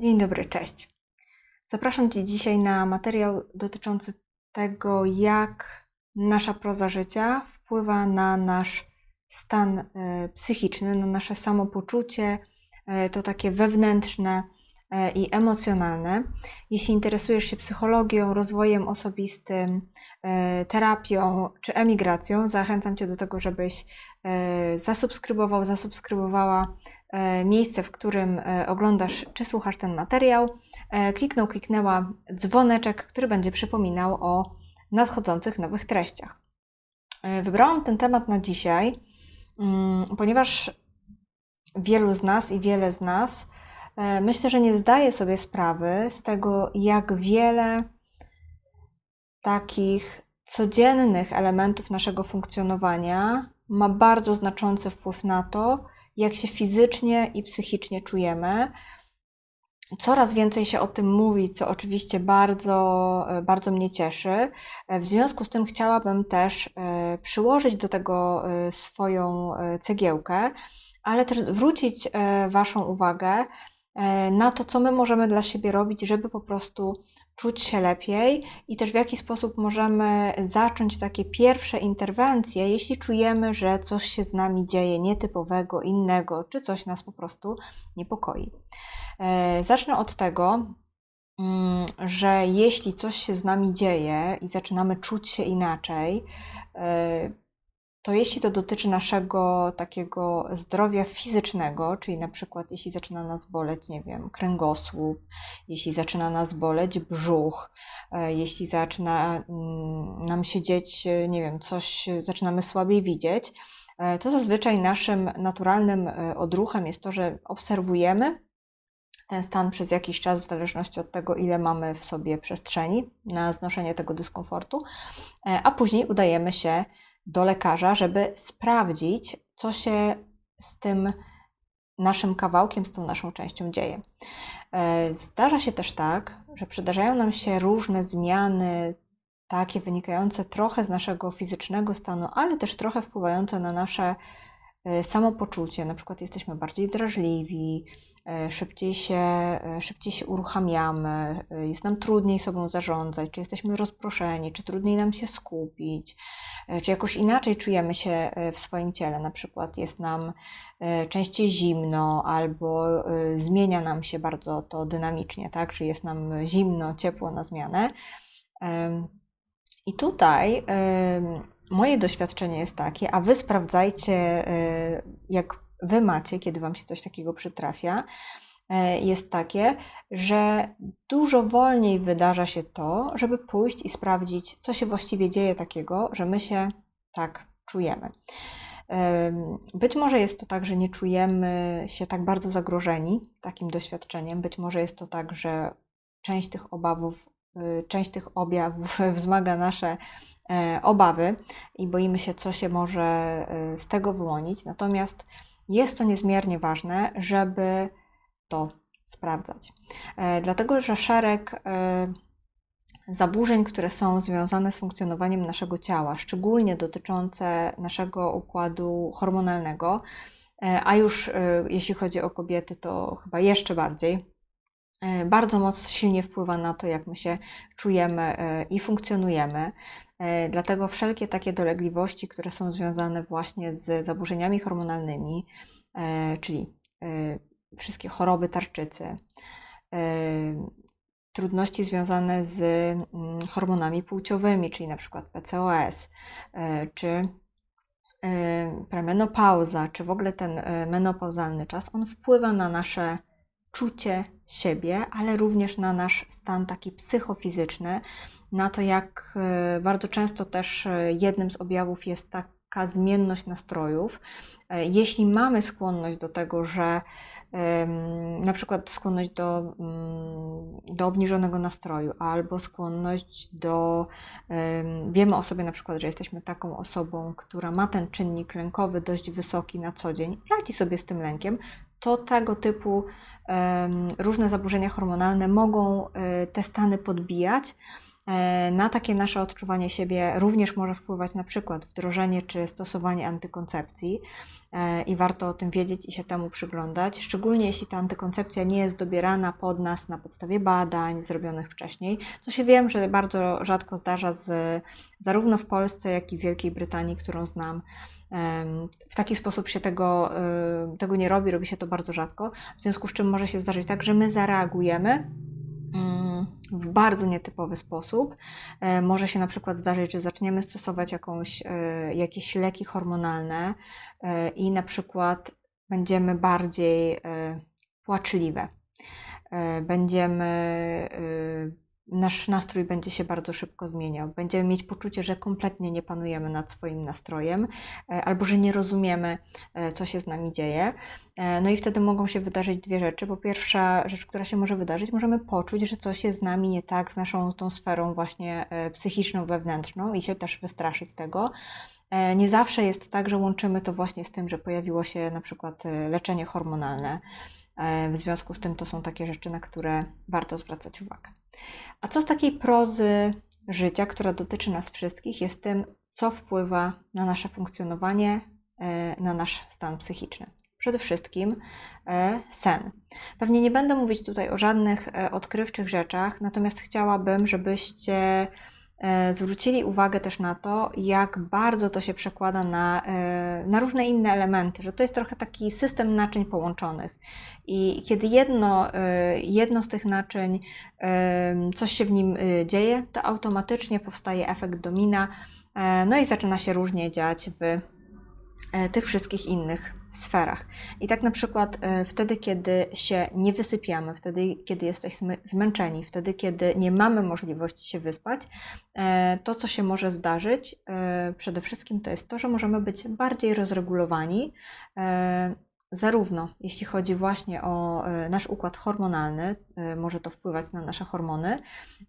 Dzień dobry, cześć. Zapraszam Cię dzisiaj na materiał dotyczący tego, jak nasza proza życia wpływa na nasz stan e, psychiczny, na nasze samopoczucie, e, to takie wewnętrzne e, i emocjonalne. Jeśli interesujesz się psychologią, rozwojem osobistym, terapią czy emigracją, zachęcam Cię do tego, żebyś zasubskrybował, zasubskrybowała miejsce, w którym oglądasz czy słuchasz ten materiał E, kliknął, kliknęła dzwoneczek, który będzie przypominał o nadchodzących nowych treściach. E, wybrałam ten temat na dzisiaj, mm, ponieważ wielu z nas i wiele z nas e, myślę, że nie zdaje sobie sprawy z tego, jak wiele takich codziennych elementów naszego funkcjonowania ma bardzo znaczący wpływ na to, jak się fizycznie i psychicznie czujemy, Coraz więcej się o tym mówi, co oczywiście bardzo, e, bardzo mnie cieszy. E, w związku z tym chciałabym też e, przyłożyć do tego swoją cegiełkę, ale też zwrócić Waszą uwagę na to, co my możemy dla siebie robić, żeby po prostu czuć się lepiej i też w jaki sposób możemy zacząć takie pierwsze interwencje, jeśli czujemy, że coś się z nami dzieje nietypowego, innego, czy coś nas po prostu niepokoi. E, zacznę od tego, mm, że jeśli coś się z nami dzieje i zaczynamy czuć się inaczej, e, to jeśli to dotyczy naszego takiego zdrowia fizycznego, czyli na przykład jeśli zaczyna nas boleć, nie wiem, kręgosłup, jeśli zaczyna nas boleć brzuch, e, jeśli zaczyna mm, nam się dzieć, nie wiem, coś, zaczynamy słabiej widzieć, to zazwyczaj naszym naturalnym odruchem jest to, że obserwujemy ten stan przez jakiś czas, w zależności od tego, ile mamy w sobie przestrzeni na znoszenie tego dyskomfortu, e, a później udajemy się do lekarza, żeby sprawdzić, co się z tym naszym kawałkiem, z tą naszą częścią dzieje. E, zdarza się też tak, że przydarzają nam się różne zmiany, takie wynikające trochę z naszego fizycznego stanu, ale też trochę wpływające na nasze samopoczucie. Na przykład jesteśmy bardziej drażliwi, E, szybciej się, e, szybciej się uruchamiamy, e, jest nam trudniej sobą zarządzać, czy jesteśmy rozproszeni, czy trudniej nam się skupić, czy jakoś inaczej czujemy się w swoim ciele, na przykład jest nam częściej zimno, albo zmienia nam się bardzo to dynamicznie, tak? Czy jest nam zimno, ciepło na zmianę. I tutaj moje doświadczenie jest takie, a wy sprawdzajcie, jak Wy macie, kiedy Wam się coś takiego przytrafia, e, jest takie, że dużo wolniej wydarza się to, żeby pójść i sprawdzić, co się właściwie dzieje takiego, że my się tak czujemy. Być może jest to tak, że nie czujemy się tak bardzo zagrożeni takim doświadczeniem. Być może jest to tak, że część tych obawów, y, część tych objawów wzmaga nasze e, obawy i boimy się, co się może y, z tego wyłonić. Natomiast jest to niezmiernie ważne, żeby to sprawdzać. E, dlatego, że szereg e, zaburzeń, które są związane z funkcjonowaniem naszego ciała, szczególnie dotyczące naszego układu hormonalnego, e, a już jeśli chodzi o kobiety, to chyba jeszcze bardziej, bardzo mocno silnie wpływa na to, jak my się czujemy i funkcjonujemy. Dlatego wszelkie takie dolegliwości, które są związane właśnie z zaburzeniami hormonalnymi, czyli wszystkie choroby tarczycy, trudności związane z mm, hormonami płciowymi, czyli na przykład PCOS, czy premenopauza, czy w ogóle ten menopauzalny czas, on wpływa na nasze czucie siebie, ale również na nasz stan taki psychofizyczny, na to, jak e, bardzo często też e, jednym z objawów jest taka zmienność nastrojów. E, jeśli mamy skłonność do tego, że na przykład skłonność do, mm, do obniżonego nastroju, albo skłonność do. Wiemy o sobie na przykład, że jesteśmy taką osobą, która ma ten czynnik lękowy dość wysoki na co dzień, radzi sobie z tym lękiem, to tego typu różne zaburzenia hormonalne mogą te stany podbijać E, na takie nasze odczuwanie siebie również może wpływać na przykład wdrożenie czy stosowanie antykoncepcji e, i warto o tym wiedzieć i się temu przyglądać, szczególnie jeśli ta antykoncepcja nie jest dobierana pod nas na podstawie badań zrobionych wcześniej, co się wiem, że bardzo rzadko zdarza z, zarówno w Polsce, jak i w Wielkiej Brytanii, którą znam. W taki sposób się tego, tego nie robi, robi się to bardzo rzadko, w związku z czym może się zdarzyć tak, że my zareagujemy mm, w bardzo nietypowy sposób. E, może się na przykład zdarzyć, że zaczniemy stosować jakąś, e, jakieś leki hormonalne e, i na przykład będziemy bardziej płaczliwe. Będziemy nasz nastrój będzie się bardzo szybko zmieniał. Będziemy mieć poczucie, że kompletnie nie panujemy nad swoim nastrojem e, albo że nie rozumiemy, e, co się z nami dzieje. E, no i wtedy mogą się wydarzyć dwie rzeczy. Po pierwsza rzecz, która się może wydarzyć, możemy poczuć, że coś jest z nami nie tak, z naszą tą sferą właśnie psychiczną, wewnętrzną i się też wystraszyć tego. Nie zawsze jest tak, że łączymy to właśnie z tym, że pojawiło się na przykład leczenie hormonalne. W związku z tym to są takie rzeczy, na które warto zwracać uwagę. A co z takiej prozy życia, która dotyczy nas wszystkich, jest tym, co wpływa na nasze funkcjonowanie, e, na nasz stan psychiczny. Przede wszystkim e, sen. Pewnie nie będę mówić tutaj o żadnych e, odkrywczych rzeczach, natomiast chciałabym, żebyście zwrócili uwagę też na to, jak bardzo to się przekłada na, e, na różne inne elementy, że to jest trochę taki system naczyń połączonych. I kiedy jedno, e, jedno z tych naczyń, coś się w nim dzieje, to automatycznie powstaje efekt domina, no i zaczyna się różnie dziać w tych wszystkich innych sferach. I tak na przykład e, wtedy, kiedy się nie wysypiamy, wtedy, kiedy jesteśmy zmęczeni, wtedy, kiedy nie mamy możliwości się wyspać, e, to, co się może zdarzyć, e, przede wszystkim to jest to, że możemy być bardziej rozregulowani, zarówno jeśli chodzi właśnie o nasz układ hormonalny, może to wpływać na nasze hormony,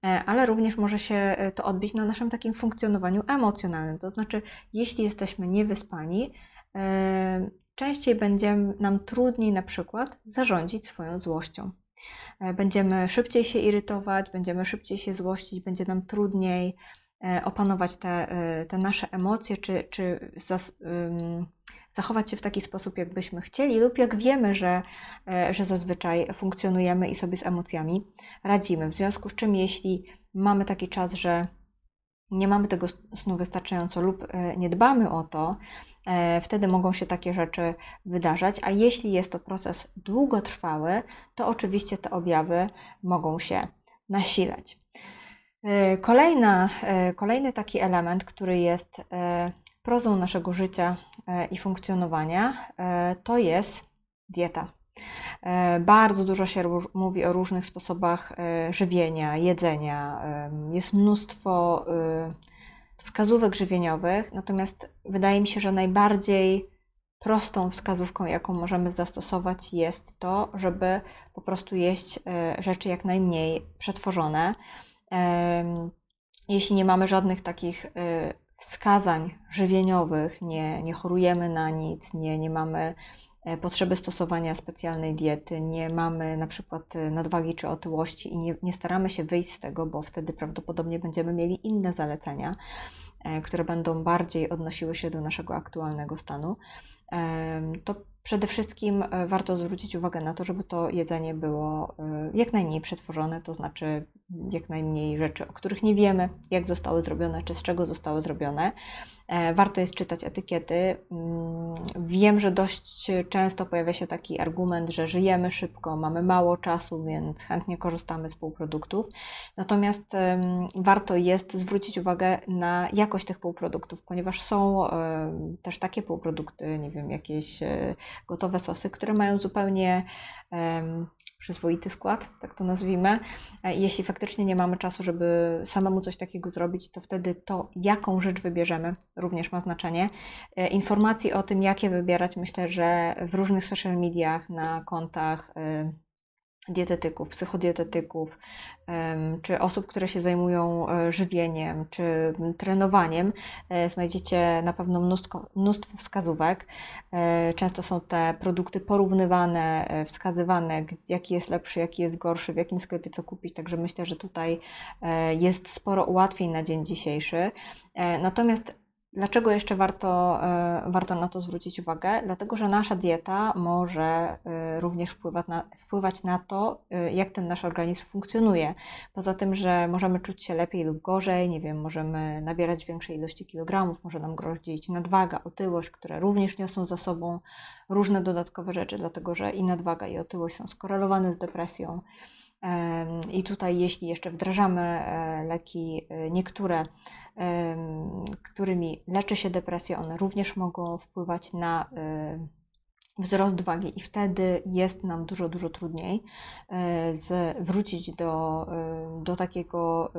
ale również może się to odbić na naszym takim funkcjonowaniu emocjonalnym. To znaczy, jeśli jesteśmy niewyspani, częściej będzie nam trudniej na przykład zarządzić swoją złością. E, będziemy szybciej się irytować, będziemy szybciej się złościć, będzie nam trudniej e, opanować te, e, te nasze emocje, czy, czy zas, zachować się w taki sposób, jakbyśmy chcieli, lub jak wiemy, że, że zazwyczaj funkcjonujemy i sobie z emocjami radzimy. W związku z czym, jeśli mamy taki czas, że nie mamy tego snu wystarczająco lub nie dbamy o to, E, wtedy mogą się takie rzeczy wydarzać, a jeśli jest to proces długotrwały, to oczywiście te objawy mogą się nasilać. E, kolejna, e, kolejny taki element, który jest prozą naszego życia i funkcjonowania, to jest dieta. Bardzo dużo się mówi o różnych sposobach żywienia, jedzenia. Jest mnóstwo wskazówek żywieniowych, natomiast wydaje mi się, że najbardziej prostą wskazówką, jaką możemy zastosować, jest to, żeby po prostu jeść e, rzeczy jak najmniej przetworzone. Jeśli nie mamy żadnych takich e, wskazań żywieniowych, nie, nie chorujemy na nic, nie, nie mamy E, potrzeby stosowania specjalnej diety, nie mamy na przykład e, nadwagi czy otyłości i nie, nie staramy się wyjść z tego, bo wtedy prawdopodobnie będziemy mieli inne zalecenia, e, które będą bardziej odnosiły się do naszego aktualnego stanu, to Przede wszystkim e, warto zwrócić uwagę na to, żeby to jedzenie było e, jak najmniej przetworzone, to znaczy jak najmniej rzeczy, o których nie wiemy, jak zostały zrobione, czy z czego zostały zrobione. E, warto jest czytać etykiety. Mm, wiem, że dość często pojawia się taki argument, że żyjemy szybko, mamy mało czasu, więc chętnie korzystamy z półproduktów. Natomiast warto jest zwrócić uwagę na jakość tych półproduktów, ponieważ są też takie półprodukty, nie wiem, jakieś gotowe sosy, które mają zupełnie przyzwoity skład, tak to nazwijmy. E, jeśli faktycznie nie mamy czasu, żeby samemu coś takiego zrobić, to wtedy to, jaką rzecz wybierzemy, również ma znaczenie. E, informacji o tym, jakie wybierać, myślę, że w różnych social mediach, na kontach dietetyków, psychodietetyków, czy osób, które się zajmują e, żywieniem, czy trenowaniem, e, znajdziecie na pewno mnóstwo, mnóstwo wskazówek. E, często są te produkty porównywane, wskazywane, jaki jest lepszy, jaki jest gorszy, w jakim sklepie co kupić, także myślę, że tutaj jest sporo ułatwień na dzień dzisiejszy. Natomiast Dlaczego jeszcze warto, e, warto na to zwrócić uwagę? Dlatego, że nasza dieta może e, również wpływać na, wpływać na to, e, jak ten nasz organizm funkcjonuje. Poza tym, że możemy czuć się lepiej lub gorzej, nie wiem, możemy nabierać większej ilości kilogramów, może nam grozić nadwaga, otyłość, które również niosą za sobą różne dodatkowe rzeczy, dlatego że i nadwaga, i otyłość są skorelowane z depresją. I tutaj, jeśli jeszcze wdrażamy e, leki, e, niektóre, którymi leczy się depresję, one również mogą wpływać na e, wzrost wagi i wtedy jest nam dużo, dużo trudniej wrócić do, do takiego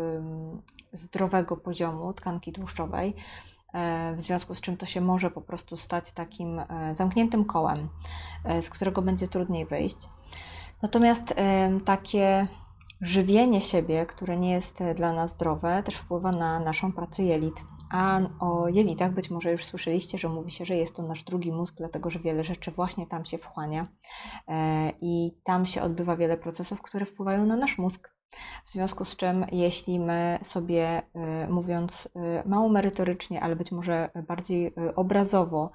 zdrowego poziomu tkanki tłuszczowej, w związku z czym to się może po prostu stać takim zamkniętym kołem, z którego będzie trudniej wyjść. Natomiast takie żywienie siebie, które nie jest e, dla nas zdrowe, też wpływa na naszą pracę jelit. A o jelitach być może już słyszeliście, że mówi się, że jest to nasz drugi mózg, dlatego że wiele rzeczy właśnie tam się wchłania e, i tam się odbywa wiele procesów, które wpływają na nasz mózg. W związku z czym, jeśli my sobie, y, mówiąc y, mało merytorycznie, ale być może bardziej y, obrazowo,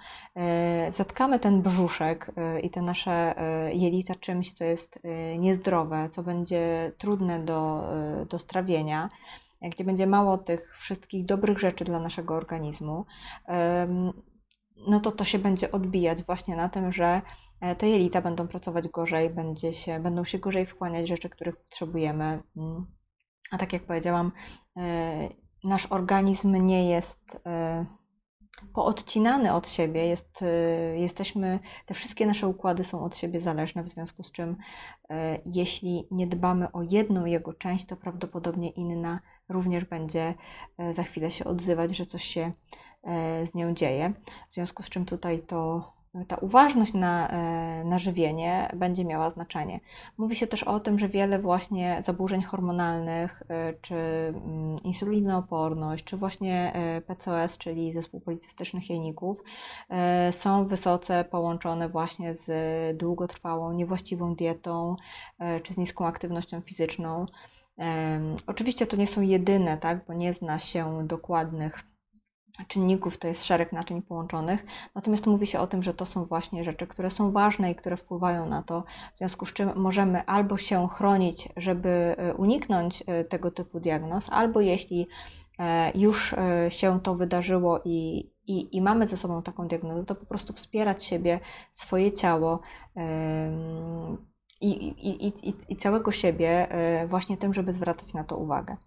zatkamy ten brzuszek i te nasze jelita czymś, co jest niezdrowe, co będzie trudne do, do strawienia, gdzie będzie mało tych wszystkich dobrych rzeczy dla naszego organizmu, no to to się będzie odbijać właśnie na tym, że E, te jelita będą pracować gorzej, będzie się, będą się gorzej wchłaniać rzeczy, których potrzebujemy. Mm. A tak jak powiedziałam, e, nasz organizm nie jest e, poodcinany od siebie, jest, jesteśmy, te wszystkie nasze układy są od siebie zależne, w związku z czym jeśli nie dbamy o jedną jego część, to prawdopodobnie inna również będzie za chwilę się odzywać, że coś się z nią dzieje. W związku z czym tutaj to ta uważność na, e, na żywienie będzie miała znaczenie. Mówi się też o tym, że wiele właśnie zaburzeń hormonalnych, e, czy mm, insulinooporność, czy właśnie e, PCOS, czyli zespół policystycznych jajników, są wysoce połączone właśnie z długotrwałą, niewłaściwą dietą, czy z niską aktywnością fizyczną. Oczywiście to nie są jedyne, tak, bo nie zna się dokładnych czynników to jest szereg naczyń połączonych, natomiast mówi się o tym, że to są właśnie rzeczy, które są ważne i które wpływają na to, w związku z czym możemy albo się chronić, żeby e, uniknąć e, tego typu diagnoz, albo jeśli e, już się to wydarzyło i, i, i mamy ze sobą taką diagnozę, to po prostu wspierać siebie, swoje ciało. I, i, i, i całego siebie właśnie tym, żeby zwracać na to uwagę.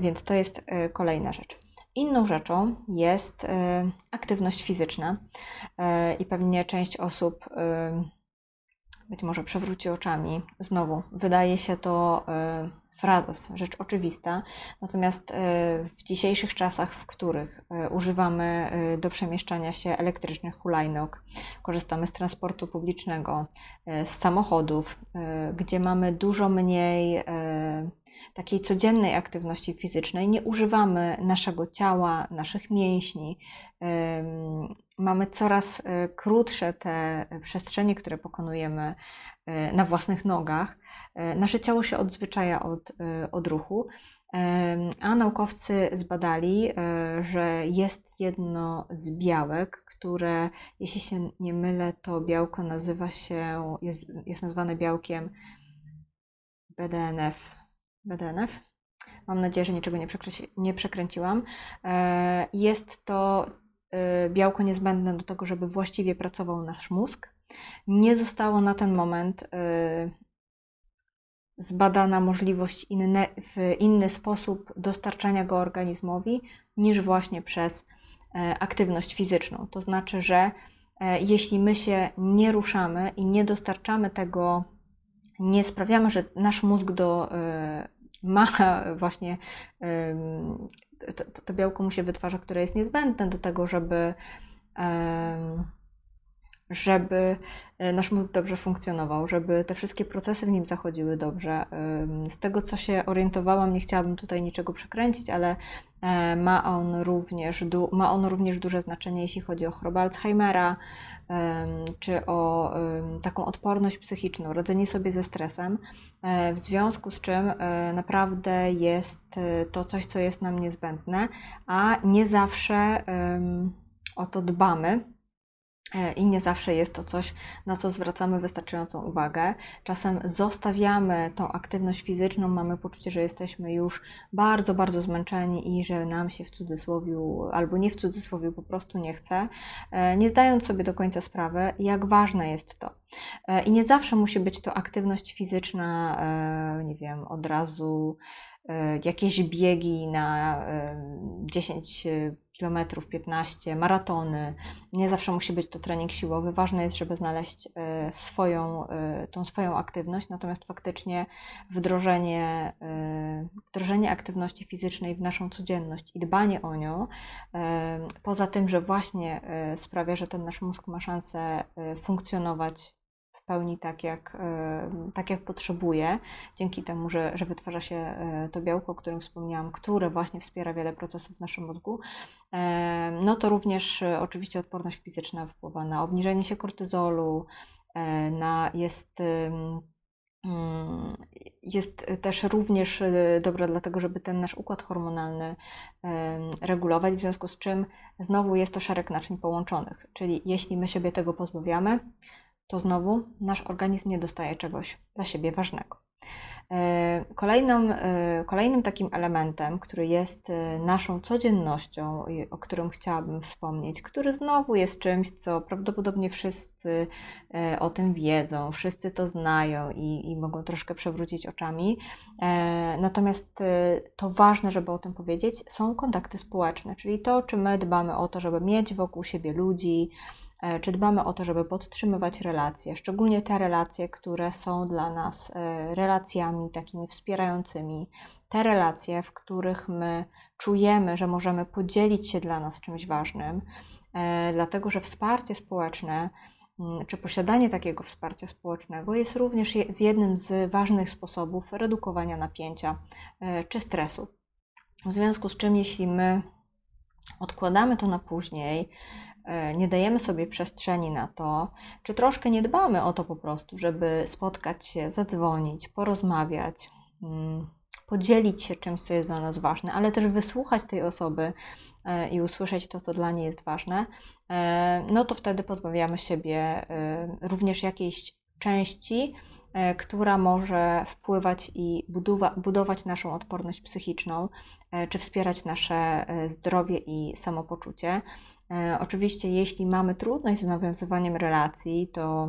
Więc to jest kolejna rzecz. Inną rzeczą jest e, aktywność fizyczna e, i pewnie część osób e, być może przewróci oczami. Znowu, wydaje się to frazes, rzecz oczywista, natomiast w dzisiejszych czasach, w których używamy do przemieszczania się elektrycznych hulajnóg, korzystamy z transportu publicznego, z samochodów, gdzie mamy dużo mniej takiej codziennej aktywności fizycznej, nie używamy naszego ciała, naszych mięśni. Mamy coraz e, krótsze te przestrzenie, które pokonujemy e, na własnych nogach. E, nasze ciało się odzwyczaja od, od ruchu. A naukowcy zbadali, że jest jedno z białek, które, jeśli się nie mylę, to białko nazywa się, jest, jest nazwane białkiem BDNF, BDNF. Mam nadzieję, że niczego nie, nie przekręciłam. E, jest to e, białko niezbędne do tego, żeby właściwie pracował nasz mózg. Nie zostało na ten moment e, zbadana możliwość inne, w inny sposób dostarczania go organizmowi niż właśnie przez aktywność fizyczną. To znaczy, że jeśli my się nie ruszamy i nie dostarczamy tego nie sprawiamy, że nasz mózg do, ma właśnie to, to białko mu się wytwarza, które jest niezbędne do tego, żeby żeby e, nasz mózg dobrze funkcjonował, żeby te wszystkie procesy w nim zachodziły dobrze. Z tego, co się orientowałam, nie chciałabym tutaj niczego przekręcić, ale e, ma on również, ma on również duże znaczenie, jeśli chodzi o chorobę Alzheimera, czy o taką odporność psychiczną, radzenie sobie ze stresem, e, w związku z czym naprawdę jest to coś, co jest nam niezbędne, a nie zawsze o to dbamy i nie zawsze jest to coś, na co zwracamy wystarczającą uwagę. Czasem zostawiamy tą aktywność fizyczną, mamy poczucie, że jesteśmy już bardzo, bardzo zmęczeni i że nam się w cudzysłowie, albo nie w cudzysłowie, po prostu nie chce, e, nie zdając sobie do końca sprawy, jak ważne jest to. E, I nie zawsze musi być to aktywność fizyczna, nie wiem, od razu jakieś biegi na 10 km, 15, maratony. Nie zawsze musi być to trening siłowy. Ważne jest, żeby znaleźć e, swoją, e, tą swoją aktywność, natomiast faktycznie wdrożenie, e, wdrożenie aktywności fizycznej w naszą codzienność i dbanie o nią, poza tym, że właśnie sprawia, że ten nasz mózg ma szansę funkcjonować pełni tak jak, e, tak jak potrzebuje, dzięki temu, że, że wytwarza się e, to białko, o którym wspomniałam, które właśnie wspiera wiele procesów w naszym mózgu, e, no to również oczywiście odporność fizyczna wpływa na obniżenie się kortyzolu, na, jest mm, jest też również dobra dlatego, żeby ten nasz układ hormonalny regulować, w związku z czym znowu jest to szereg naczyń połączonych, czyli jeśli my siebie tego pozbawiamy, to znowu nasz organizm nie dostaje czegoś dla siebie ważnego. E, e, kolejnym takim elementem, który jest e, naszą codziennością, o którym chciałabym wspomnieć, który znowu jest czymś, co prawdopodobnie wszyscy o tym wiedzą, wszyscy to znają i, i mogą troszkę przewrócić oczami. Natomiast to ważne, żeby o tym powiedzieć, są kontakty społeczne, czyli to, czy my dbamy o to, żeby mieć wokół siebie ludzi, czy dbamy o to, żeby podtrzymywać relacje, szczególnie te relacje, które są dla nas e, relacjami takimi wspierającymi, te relacje, w których my czujemy, że możemy podzielić się dla nas czymś ważnym, e, dlatego że wsparcie społeczne mm, czy posiadanie takiego wsparcia społecznego jest również z jednym z ważnych sposobów redukowania napięcia czy stresu. W związku z czym, jeśli my odkładamy to na później, E, nie dajemy sobie przestrzeni na to, czy troszkę nie dbamy o to po prostu, żeby spotkać się, zadzwonić, porozmawiać, mm, podzielić się czymś, co jest dla nas ważne, ale też wysłuchać tej osoby e, i usłyszeć to, co dla niej jest ważne, e, no to wtedy pozbawiamy siebie również jakiejś części, która może wpływać i budowa, budować naszą odporność psychiczną, czy wspierać nasze zdrowie i samopoczucie. E, oczywiście, jeśli mamy trudność z nawiązywaniem relacji, to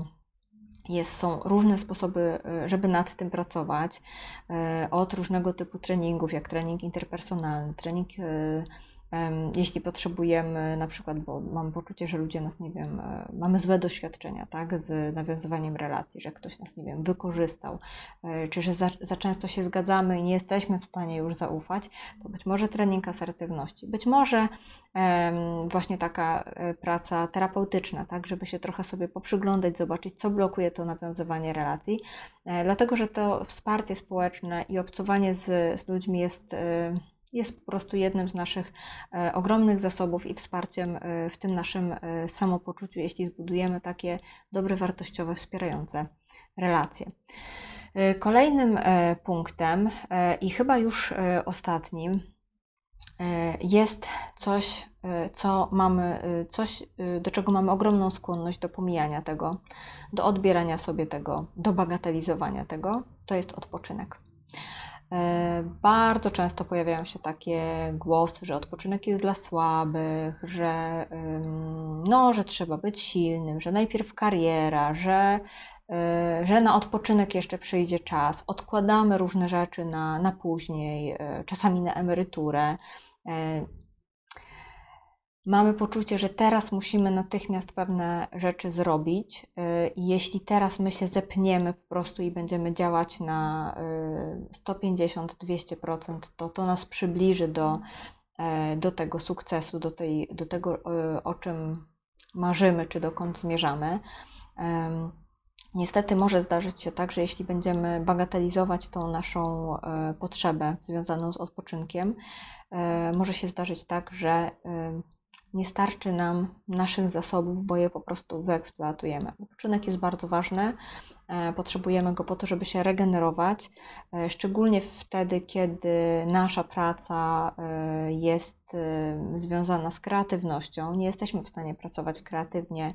jest, są różne sposoby, e, żeby nad tym pracować. E, od różnego typu treningów, jak trening interpersonalny, trening jeśli potrzebujemy, na przykład, bo mam poczucie, że ludzie nas, nie wiem, e, mamy złe doświadczenia, tak, z nawiązywaniem relacji, że ktoś nas, nie wiem, wykorzystał, e, czy że za, za często się zgadzamy i nie jesteśmy w stanie już zaufać, to być może trening asertywności, być może właśnie taka e, praca terapeutyczna, tak, żeby się trochę sobie poprzyglądać, zobaczyć, co blokuje to nawiązywanie relacji, dlatego, że to wsparcie społeczne i obcowanie z, z ludźmi jest jest po prostu jednym z naszych e, ogromnych zasobów i wsparciem e, w tym naszym e, samopoczuciu, jeśli zbudujemy takie dobre, wartościowe, wspierające relacje. Kolejnym punktem i chyba już ostatnim jest coś, co mamy, coś, do czego mamy ogromną skłonność do pomijania tego, do odbierania sobie tego, do bagatelizowania tego, to jest odpoczynek. E, bardzo często pojawiają się takie głosy, że odpoczynek jest dla słabych, że, no, że trzeba być silnym, że najpierw kariera, że, e, że na odpoczynek jeszcze przyjdzie czas. Odkładamy różne rzeczy na, na później, e, czasami na emeryturę mamy poczucie, że teraz musimy natychmiast pewne rzeczy zrobić y, jeśli teraz my się zepniemy po prostu i będziemy działać na 150-200%, y, to to nas przybliży do, e, do tego sukcesu, do, tej, do tego, y, o czym marzymy, czy dokąd zmierzamy. Niestety może zdarzyć się tak, że jeśli będziemy bagatelizować tą naszą e, potrzebę związaną z odpoczynkiem, e, może się zdarzyć tak, że e, nie starczy nam naszych zasobów, bo je po prostu wyeksploatujemy. Odpoczynek jest bardzo ważny, potrzebujemy go po to, żeby się regenerować, szczególnie wtedy, kiedy nasza praca jest związana z kreatywnością. Nie jesteśmy w stanie pracować kreatywnie,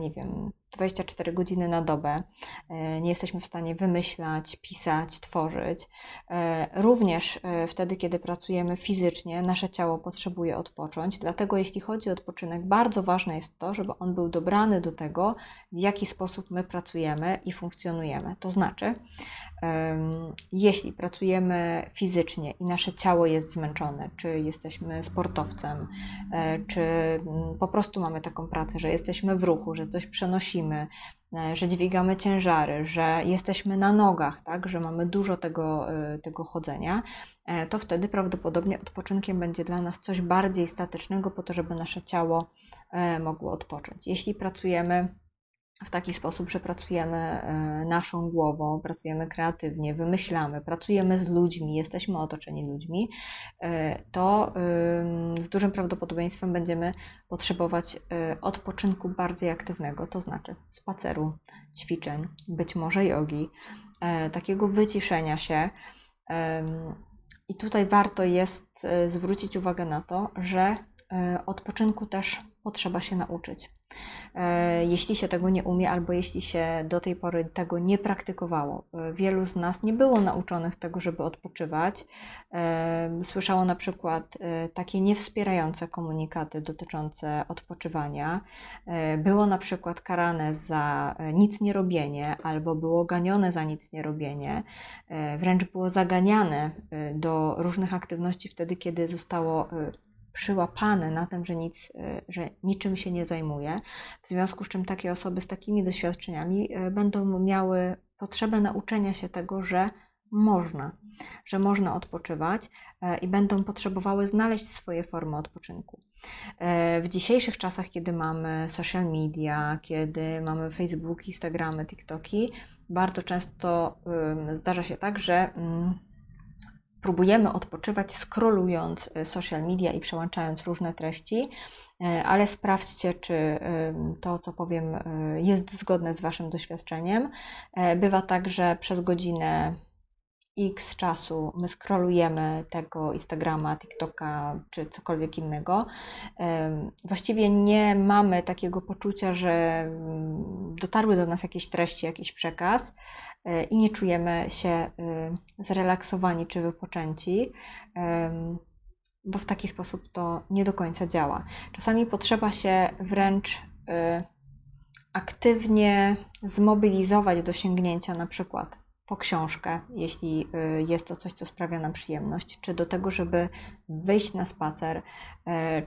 nie wiem, 24 godziny na dobę. E, nie jesteśmy w stanie wymyślać, pisać, tworzyć. E, również e, wtedy, kiedy pracujemy fizycznie, nasze ciało potrzebuje odpocząć. Dlatego, jeśli chodzi o odpoczynek, bardzo ważne jest to, żeby on był dobrany do tego, w jaki sposób my pracujemy i funkcjonujemy. To znaczy, jeśli pracujemy fizycznie i nasze ciało jest zmęczone, czy jesteśmy sportowcem, czy mm, po prostu mamy taką pracę, że jesteśmy w ruchu, że coś przenosimy, E, że dźwigamy ciężary, że jesteśmy na nogach, tak, że mamy dużo tego, e, tego chodzenia, e, to wtedy prawdopodobnie odpoczynkiem będzie dla nas coś bardziej statycznego, po to, żeby nasze ciało mogło odpocząć. Jeśli pracujemy w taki sposób, że pracujemy e, naszą głową, pracujemy kreatywnie, wymyślamy, pracujemy z ludźmi, jesteśmy otoczeni ludźmi, e, to z dużym prawdopodobieństwem będziemy potrzebować e, odpoczynku bardziej aktywnego, to znaczy spaceru, ćwiczeń, być może jogi, takiego wyciszenia się. I tutaj warto jest zwrócić uwagę na to, że odpoczynku też potrzeba się nauczyć. E, jeśli się tego nie umie, albo jeśli się do tej pory tego nie praktykowało. E, wielu z nas nie było nauczonych tego, żeby odpoczywać. E, słyszało na przykład takie niewspierające komunikaty dotyczące odpoczywania. Było na przykład karane za nic nie robienie, albo było ganione za nic nie robienie. Wręcz było zaganiane do różnych aktywności wtedy, kiedy zostało przyłapane na tym, że, nic, e, że niczym się nie zajmuje, w związku z czym takie osoby z takimi doświadczeniami e, będą miały potrzebę nauczenia się tego, że można, że można odpoczywać e, i będą potrzebowały znaleźć swoje formy odpoczynku. W dzisiejszych czasach, kiedy mamy social media, kiedy mamy Facebook, Instagramy, TikToki, bardzo często zdarza się tak, że mm, próbujemy odpoczywać scrollując y, social media i przełączając różne treści, y, ale sprawdźcie, czy to, co powiem, y, jest zgodne z Waszym doświadczeniem. Bywa tak, że przez godzinę x czasu my scrollujemy tego Instagrama, TikToka czy cokolwiek innego, właściwie nie mamy takiego poczucia, że mm, dotarły do nas jakieś treści, jakiś przekaz i nie czujemy się y, zrelaksowani czy wypoczęci bo w taki sposób to nie do końca działa. Czasami potrzeba się wręcz y, aktywnie zmobilizować do sięgnięcia na przykład po książkę, jeśli y, jest to coś, co sprawia nam przyjemność, czy do tego, żeby wyjść na spacer, y,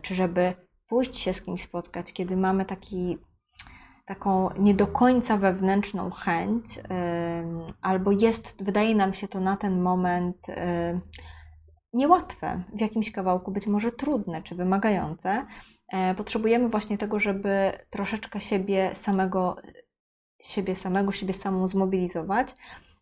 czy żeby pójść się z kimś spotkać, kiedy mamy taki, taką nie do końca wewnętrzną chęć, albo jest, wydaje nam się to na ten moment niełatwe, w jakimś kawałku być może trudne czy wymagające. Potrzebujemy właśnie tego, żeby troszeczkę siebie samego, siebie samego, siebie samą zmobilizować,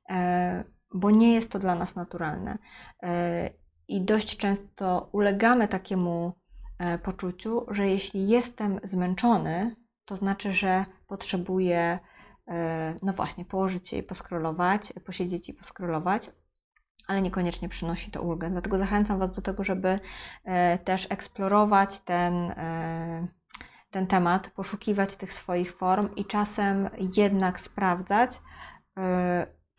E, bo nie jest to dla nas naturalne. E, I dość często ulegamy takiemu e, poczuciu, że jeśli jestem zmęczony, to znaczy, że potrzebuję, no właśnie, położyć się i poskrolować, posiedzieć i poskrolować, ale niekoniecznie przynosi to ulgę. Dlatego zachęcam Was do tego, żeby też eksplorować ten, ten temat, poszukiwać tych swoich form i czasem jednak sprawdzać,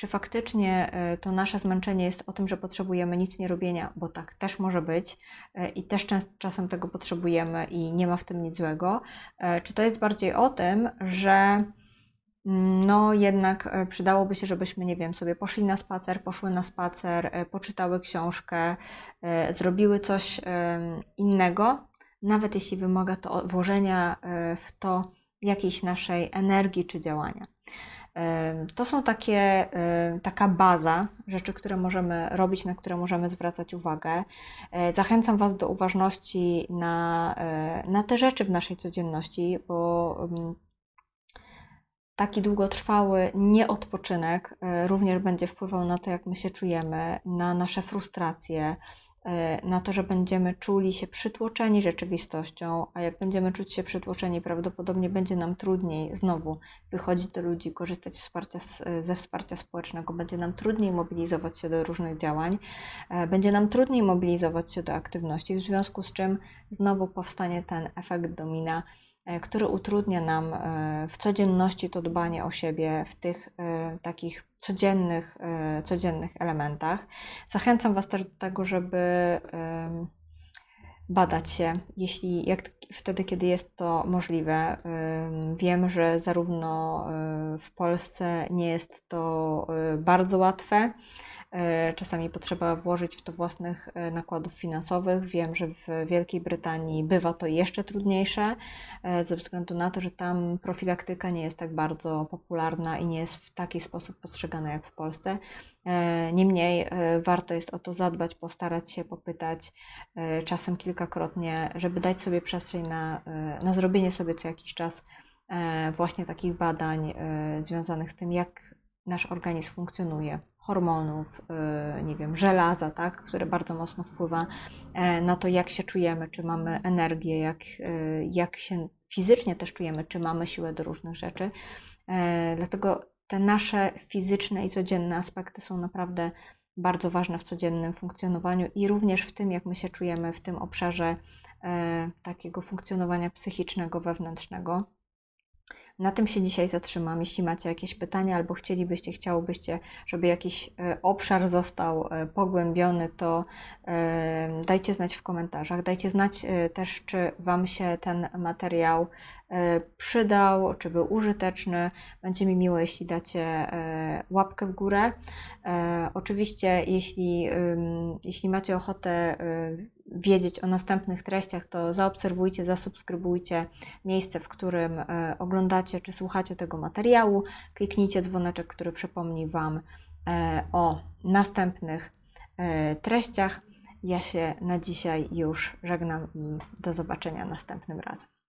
czy faktycznie e, to nasze zmęczenie jest o tym, że potrzebujemy nic nie robienia, bo tak też może być e, i też czasem tego potrzebujemy i nie ma w tym nic złego, e, czy to jest bardziej o tym, że mm, no jednak przydałoby się, żebyśmy, nie wiem, sobie poszli na spacer, poszły na spacer, poczytały książkę, zrobiły coś innego, nawet jeśli wymaga to włożenia w to jakiejś naszej energii czy działania. To są takie, taka baza rzeczy, które możemy robić, na które możemy zwracać uwagę. Zachęcam Was do uważności na, na te rzeczy w naszej codzienności, bo taki długotrwały nieodpoczynek e, również będzie wpływał na to, jak my się czujemy, na nasze frustracje, e, na to, że będziemy czuli się przytłoczeni rzeczywistością, a jak będziemy czuć się przytłoczeni, prawdopodobnie będzie nam trudniej znowu wychodzić do ludzi, korzystać wsparcia, ze wsparcia społecznego, będzie nam trudniej mobilizować się do różnych działań, e, będzie nam trudniej mobilizować się do aktywności, w związku z czym znowu powstanie ten efekt domina E, który utrudnia nam e, w codzienności to dbanie o siebie w tych e, takich codziennych, codziennych elementach. Zachęcam Was też do tego, żeby badać się, jeśli jak wtedy, kiedy jest to możliwe. Wiem, że zarówno w Polsce nie jest to bardzo łatwe. E, czasami potrzeba włożyć w to własnych e, nakładów finansowych. Wiem, że w Wielkiej Brytanii bywa to jeszcze trudniejsze, e, ze względu na to, że tam profilaktyka nie jest tak bardzo popularna i nie jest w taki sposób postrzegana jak w Polsce. Niemniej warto jest o to zadbać, postarać się, popytać, czasem kilkakrotnie, żeby dać sobie przestrzeń na, na zrobienie sobie co jakiś czas właśnie takich badań związanych z tym, jak nasz organizm funkcjonuje hormonów, y, nie wiem, żelaza, tak, które bardzo mocno wpływa e, na to, jak się czujemy, czy mamy energię, jak, y, jak się fizycznie też czujemy, czy mamy siłę do różnych rzeczy. E, dlatego te nasze fizyczne i codzienne aspekty są naprawdę bardzo ważne w codziennym funkcjonowaniu i również w tym, jak my się czujemy w tym obszarze e, takiego funkcjonowania psychicznego, wewnętrznego. Na tym się dzisiaj zatrzymam. Jeśli macie jakieś pytania albo chcielibyście, chciałobyście, żeby jakiś e, obszar został e, pogłębiony, to e, dajcie znać w komentarzach. Dajcie znać też, czy Wam się ten materiał przydał, czy był użyteczny. Będzie mi miło, jeśli dacie łapkę w górę. Oczywiście, jeśli, jeśli macie ochotę wiedzieć o następnych treściach, to zaobserwujcie, zasubskrybujcie miejsce, w którym e, oglądacie czy słuchacie tego materiału. Kliknijcie dzwoneczek, który przypomni Wam e, o następnych e, treściach. Ja się na dzisiaj już żegnam i do zobaczenia następnym razem.